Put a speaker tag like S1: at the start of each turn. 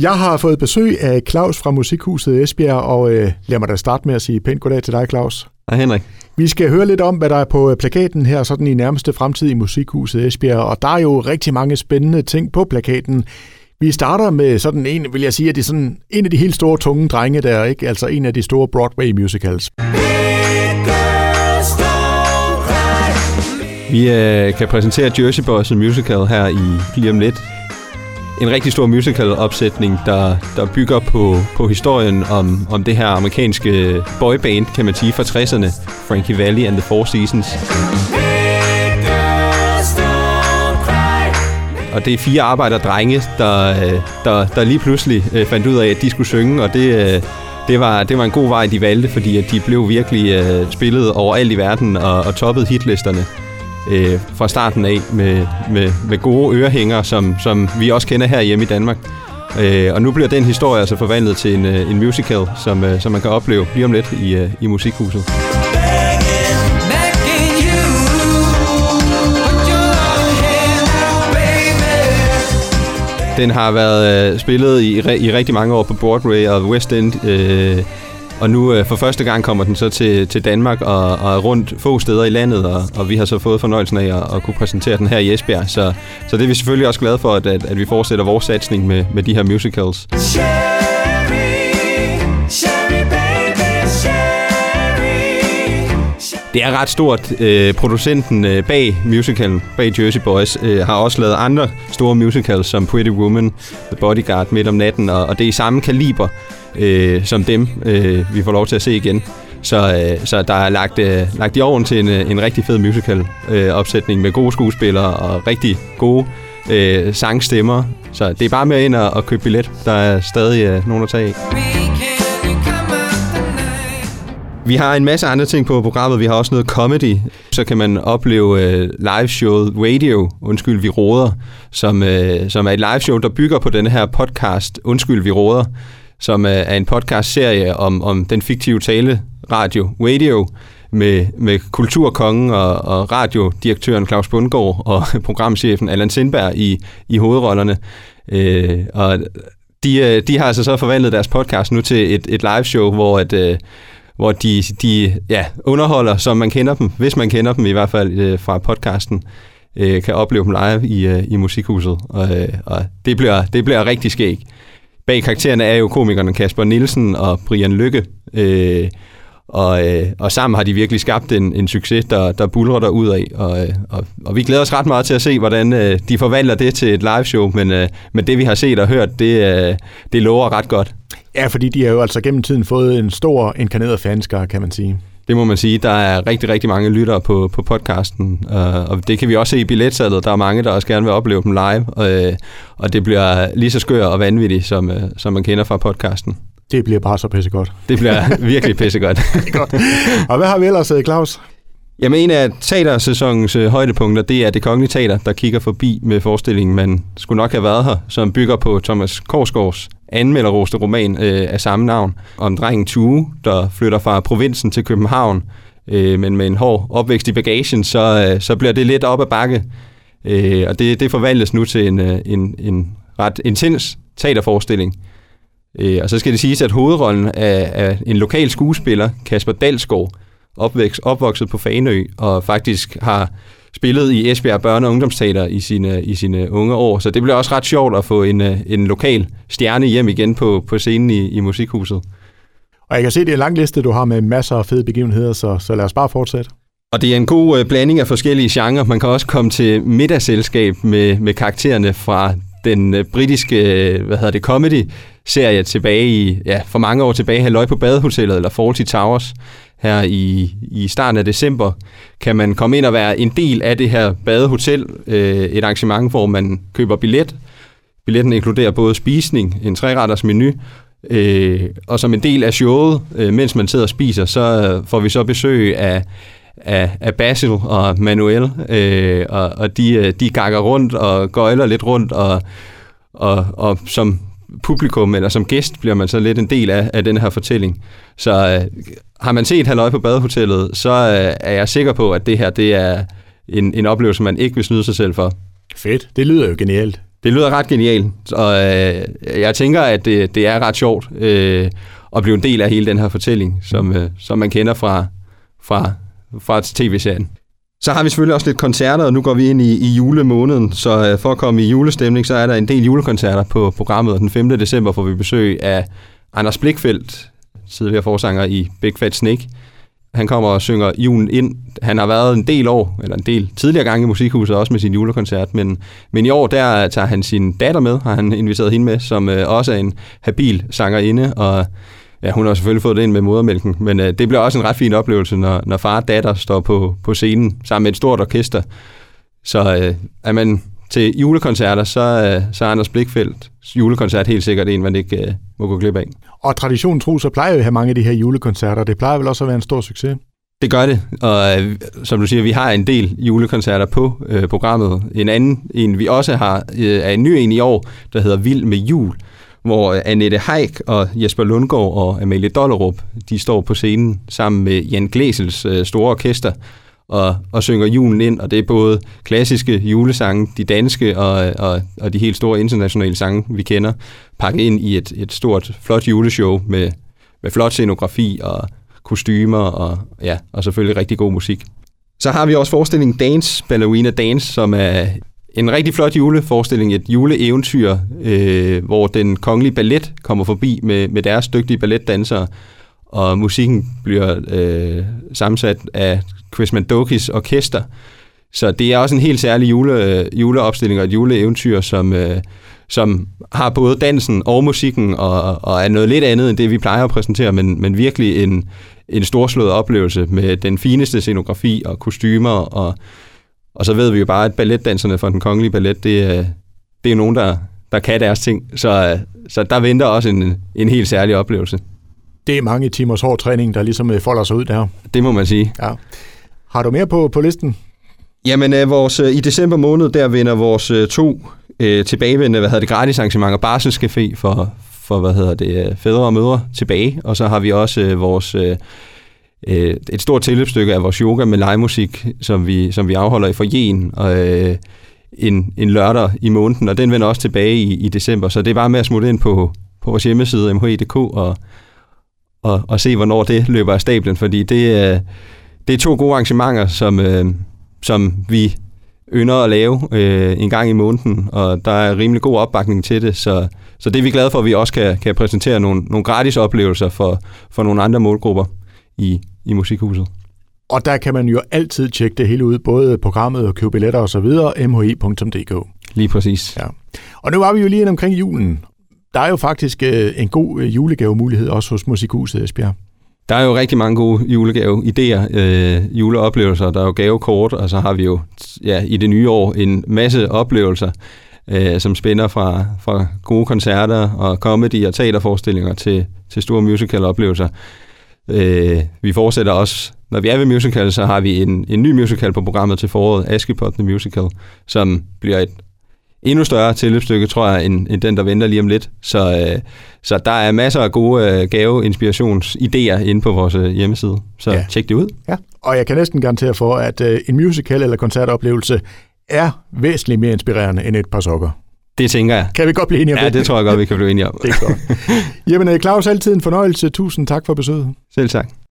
S1: Jeg har fået besøg af Claus fra Musikhuset Esbjerg, og øh, lad mig da starte med at sige pænt goddag til dig, Claus.
S2: Hej Henrik.
S1: Vi skal høre lidt om, hvad der er på plakaten her, sådan i nærmeste fremtid i Musikhuset Esbjerg, og der er jo rigtig mange spændende ting på plakaten. Vi starter med sådan en, vil jeg sige, at det er sådan en af de helt store tunge drenge der, ikke? Altså en af de store Broadway musicals.
S2: Vi øh, kan præsentere Jersey Boys musical her i lige om lidt. En rigtig stor musical-opsætning, der, der bygger på, på historien om, om det her amerikanske boyband, kan man sige, fra 60'erne. Frankie Valli and the Four Seasons. Og det er fire arbejderdrenge, der, der, der lige pludselig øh, fandt ud af, at de skulle synge, og det, øh, det, var, det var en god vej, de valgte, fordi at de blev virkelig øh, spillet overalt i verden og, og toppede hitlisterne øh, fra starten af med, med, med gode ørehænger, som, som vi også kender her hjemme i Danmark. Øh, og nu bliver den historie altså forvandlet til en, øh, en musical, som, øh, som man kan opleve lige om lidt i, øh, i Musikhuset. Den har været øh, spillet i, i rigtig mange år på Broadway og West End. Øh, og nu øh, for første gang kommer den så til, til Danmark og, og er rundt få steder i landet, og, og vi har så fået fornøjelsen af at, at kunne præsentere den her i Esbjerg. Så, så det er vi selvfølgelig også glade for, at, at, at vi fortsætter vores satsning med, med de her musicals. Det er ret stort. Øh, producenten øh, bag musicalen, bag Jersey Boys, øh, har også lavet andre store musicals, som Pretty Woman, The Bodyguard, Midt om natten, og, og det er i samme kaliber øh, som dem, øh, vi får lov til at se igen. Så, øh, så der er lagt, øh, lagt i oven til en, øh, en rigtig fed musical-opsætning øh, med gode skuespillere og rigtig gode øh, sangstemmer. Så det er bare med ind og, og købe billet. Der er stadig øh, nogen at tage af. Vi har en masse andre ting på programmet. Vi har også noget comedy. Så kan man opleve uh, live showet Radio, Undskyld, vi råder, som, uh, som er et live show, der bygger på denne her podcast, Undskyld, vi råder, som øh, er en podcast-serie om, om den fiktive tale radio, Radio, med, med kulturkongen og, og radiodirektøren Claus Bundgaard og programchefen Allan Sindberg i, i hovedrollerne. Øh, og de, øh, de har altså så forvandlet deres podcast nu til et, et live show, hvor at, uh, hvor de, de ja, underholder, som man kender dem, hvis man kender dem i hvert fald øh, fra podcasten, øh, kan opleve dem live i, øh, i musikhuset. Og, øh, og det, bliver, det bliver rigtig skægt. Bag karaktererne er jo komikerne Kasper Nielsen og Brian Lykke, øh, og, øh, og sammen har de virkelig skabt en, en succes, der, der bulrer der ud af. Og, øh, og, og vi glæder os ret meget til at se, hvordan øh, de forvandler det til et live show, men, øh, men det vi har set og hørt, det, øh, det lover ret godt.
S1: Ja, fordi de har jo altså gennem tiden fået en stor inkarneret fanskare, kan man sige.
S2: Det må man sige. Der er rigtig, rigtig mange lyttere på, på podcasten, uh, og det kan vi også se i billetsalget. Der er mange, der også gerne vil opleve dem live, og, uh, og det bliver lige så skør og vanvittigt, som, uh, som man kender fra podcasten.
S1: Det bliver bare så pissegodt.
S2: Det bliver virkelig pissegodt.
S1: godt. Og hvad har vi ellers, Claus?
S2: Jamen en af teatersæsonens øh, højdepunkter, det er det kongelige teater, der kigger forbi med forestillingen, man skulle nok have været her, som bygger på Thomas Korsgaards anmelderroste roman øh, af samme navn, om drengen Tue, der flytter fra provinsen til København, øh, men med en hård opvækst i bagagen, så, øh, så bliver det lidt op ad bakke. Øh, og det, det forvandles nu til en, øh, en, en ret intens teaterforestilling. Øh, og så skal det siges, at hovedrollen er, er en lokal skuespiller, Kasper Dalsgaard, opvækst, opvokset på Fanø, og faktisk har spillet i Esbjerg Børne- og Ungdomsteater i sine, i sine unge år. Så det bliver også ret sjovt at få en, en lokal stjerne hjem igen på, på scenen i, i Musikhuset.
S1: Og jeg kan se, det er en lang liste, du har med masser af fede begivenheder, så, så lad os bare fortsætte.
S2: Og det er en god øh, blanding af forskellige genrer. Man kan også komme til middagsselskab med, med karaktererne fra den øh, britiske, øh, hvad hedder det, serie tilbage i, ja, for mange år tilbage, Halløj på Badehotellet, eller Fawlty Towers, her i, i starten af december, kan man komme ind og være en del af det her badehotel, øh, et arrangement, hvor man køber billet. Billetten inkluderer både spisning, en træretters menu, øh, og som en del af showet, øh, mens man sidder og spiser, så øh, får vi så besøg af af, af Basil og Manuel, øh, og, og de, øh, de gakker rundt og gøjler lidt rundt, og, og, og som publikum eller som gæst bliver man så lidt en del af, af den her fortælling. Så øh, har man set Halløj på Badehotellet, så øh, er jeg sikker på, at det her det er en, en oplevelse, man ikke vil snyde sig selv for.
S1: Fedt. Det lyder jo genialt.
S2: det lyder ret genialt, og øh, jeg tænker, at det, det er ret sjovt øh, at blive en del af hele den her fortælling, som, øh, som man kender fra, fra, fra tv-serien. Så har vi selvfølgelig også lidt koncerter, og nu går vi ind i, i julemåneden, så øh, for at komme i julestemning, så er der en del julekoncerter på programmet, og den 5. december får vi besøg af Anders Blikfeldt, tidligere forsanger i Big Fat Snake. Han kommer og synger julen ind. Han har været en del år, eller en del tidligere gange i Musikhuset, også med sin julekoncert, men, men i år der tager han sin datter med, har han inviteret hende med, som øh, også er en habil sangerinde, og Ja, hun har selvfølgelig fået det ind med modermælken, men øh, det bliver også en ret fin oplevelse, når, når far og datter står på, på scenen sammen med et stort orkester. Så øh, er man til julekoncerter, så, øh, så er Anders Blikfeldt julekoncert helt sikkert en, man ikke øh, må gå glip af.
S1: Og traditionen tro, så plejer vi at have mange af de her julekoncerter. Det plejer vel også at være en stor succes?
S2: Det gør det, og øh, som du siger, vi har en del julekoncerter på øh, programmet. En anden, en vi også har, øh, er en ny en i år, der hedder Vild med jul, hvor Annette Haik og Jesper Lundgaard og Amalie Dollerup, de står på scenen sammen med Jan Glæsels øh, store orkester og, og synger julen ind, og det er både klassiske julesange, de danske og, og, og de helt store internationale sange, vi kender, pakket ind i et, et stort, flot juleshow med, med flot scenografi og kostymer og, ja, og selvfølgelig rigtig god musik. Så har vi også forestillingen Dance, Ballerina Dance, som er en rigtig flot juleforestilling, et juleeventyr, øh, hvor den kongelige ballet kommer forbi med, med deres dygtige balletdansere, og musikken bliver øh, sammensat af Chris Mandokis orkester. Så det er også en helt særlig jule, juleopstilling og et juleeventyr, som, øh, som har både dansen og musikken, og, og er noget lidt andet end det, vi plejer at præsentere, men, men virkelig en, en storslået oplevelse med den fineste scenografi og kostymer og og så ved vi jo bare, at balletdanserne fra den kongelige ballet, det, er, det er nogen, der, der kan deres ting. Så, så der venter også en, en helt særlig oplevelse.
S1: Det er mange timers hård træning, der ligesom øh, folder sig ud der.
S2: Det må man sige.
S1: Ja. Har du mere på, på listen?
S2: Jamen, øh, vores, øh, i december måned, der vinder vores to øh, tilbagevendende, hvad hedder det, gratis arrangementer, Barselscafé for, for, hvad hedder det, fædre og mødre tilbage. Og så har vi også øh, vores øh, øh, et stort tilløbsstykke af vores yoga med livemusik, som vi, som vi afholder i forjen og, øh, en, en lørdag i måneden, og den vender også tilbage i, i december. Så det er bare med at smutte ind på, på vores hjemmeside mhe.dk og, og, og se, hvornår det løber af stablen, fordi det, øh, det er to gode arrangementer, som, øh, som vi ynder at lave øh, en gang i måneden, og der er rimelig god opbakning til det, så, så det er vi glade for, at vi også kan, kan præsentere nogle, nogle gratis oplevelser for, for nogle andre målgrupper i, i Musikhuset.
S1: Og der kan man jo altid tjekke det hele ud, både programmet og købe billetter og så videre, mhi.dk.
S2: Lige præcis.
S1: Ja. Og nu var vi jo lige omkring julen. Der er jo faktisk øh, en god øh, julegavemulighed også hos Musikhuset Esbjerg.
S2: Der er jo rigtig mange gode julegave-idéer, øh, juleoplevelser. Der er jo gavekort, og så har vi jo ja, i det nye år en masse oplevelser, øh, som spænder fra, fra gode koncerter og comedy og teaterforestillinger til, til store musical-oplevelser. Øh, vi fortsætter også, når vi er ved musical, så har vi en, en ny musical på programmet til foråret, Askepot The Musical, som bliver et endnu større tilløbsstykke, tror jeg, end, end den, der venter lige om lidt. Så, øh, så der er masser af gode øh, gave inspirationsidéer inde på vores øh, hjemmeside. Så ja. tjek det ud.
S1: Ja, og jeg kan næsten garantere for, at øh, en musical eller koncertoplevelse er væsentligt mere inspirerende end et par sokker.
S2: Det tænker jeg.
S1: Kan vi godt blive enige om
S2: ja, det? Ja, det tror jeg godt, vi kan blive enige om.
S1: det er godt. Jamen, Claus, altid en fornøjelse. Tusind tak for besøget.
S2: Selv tak.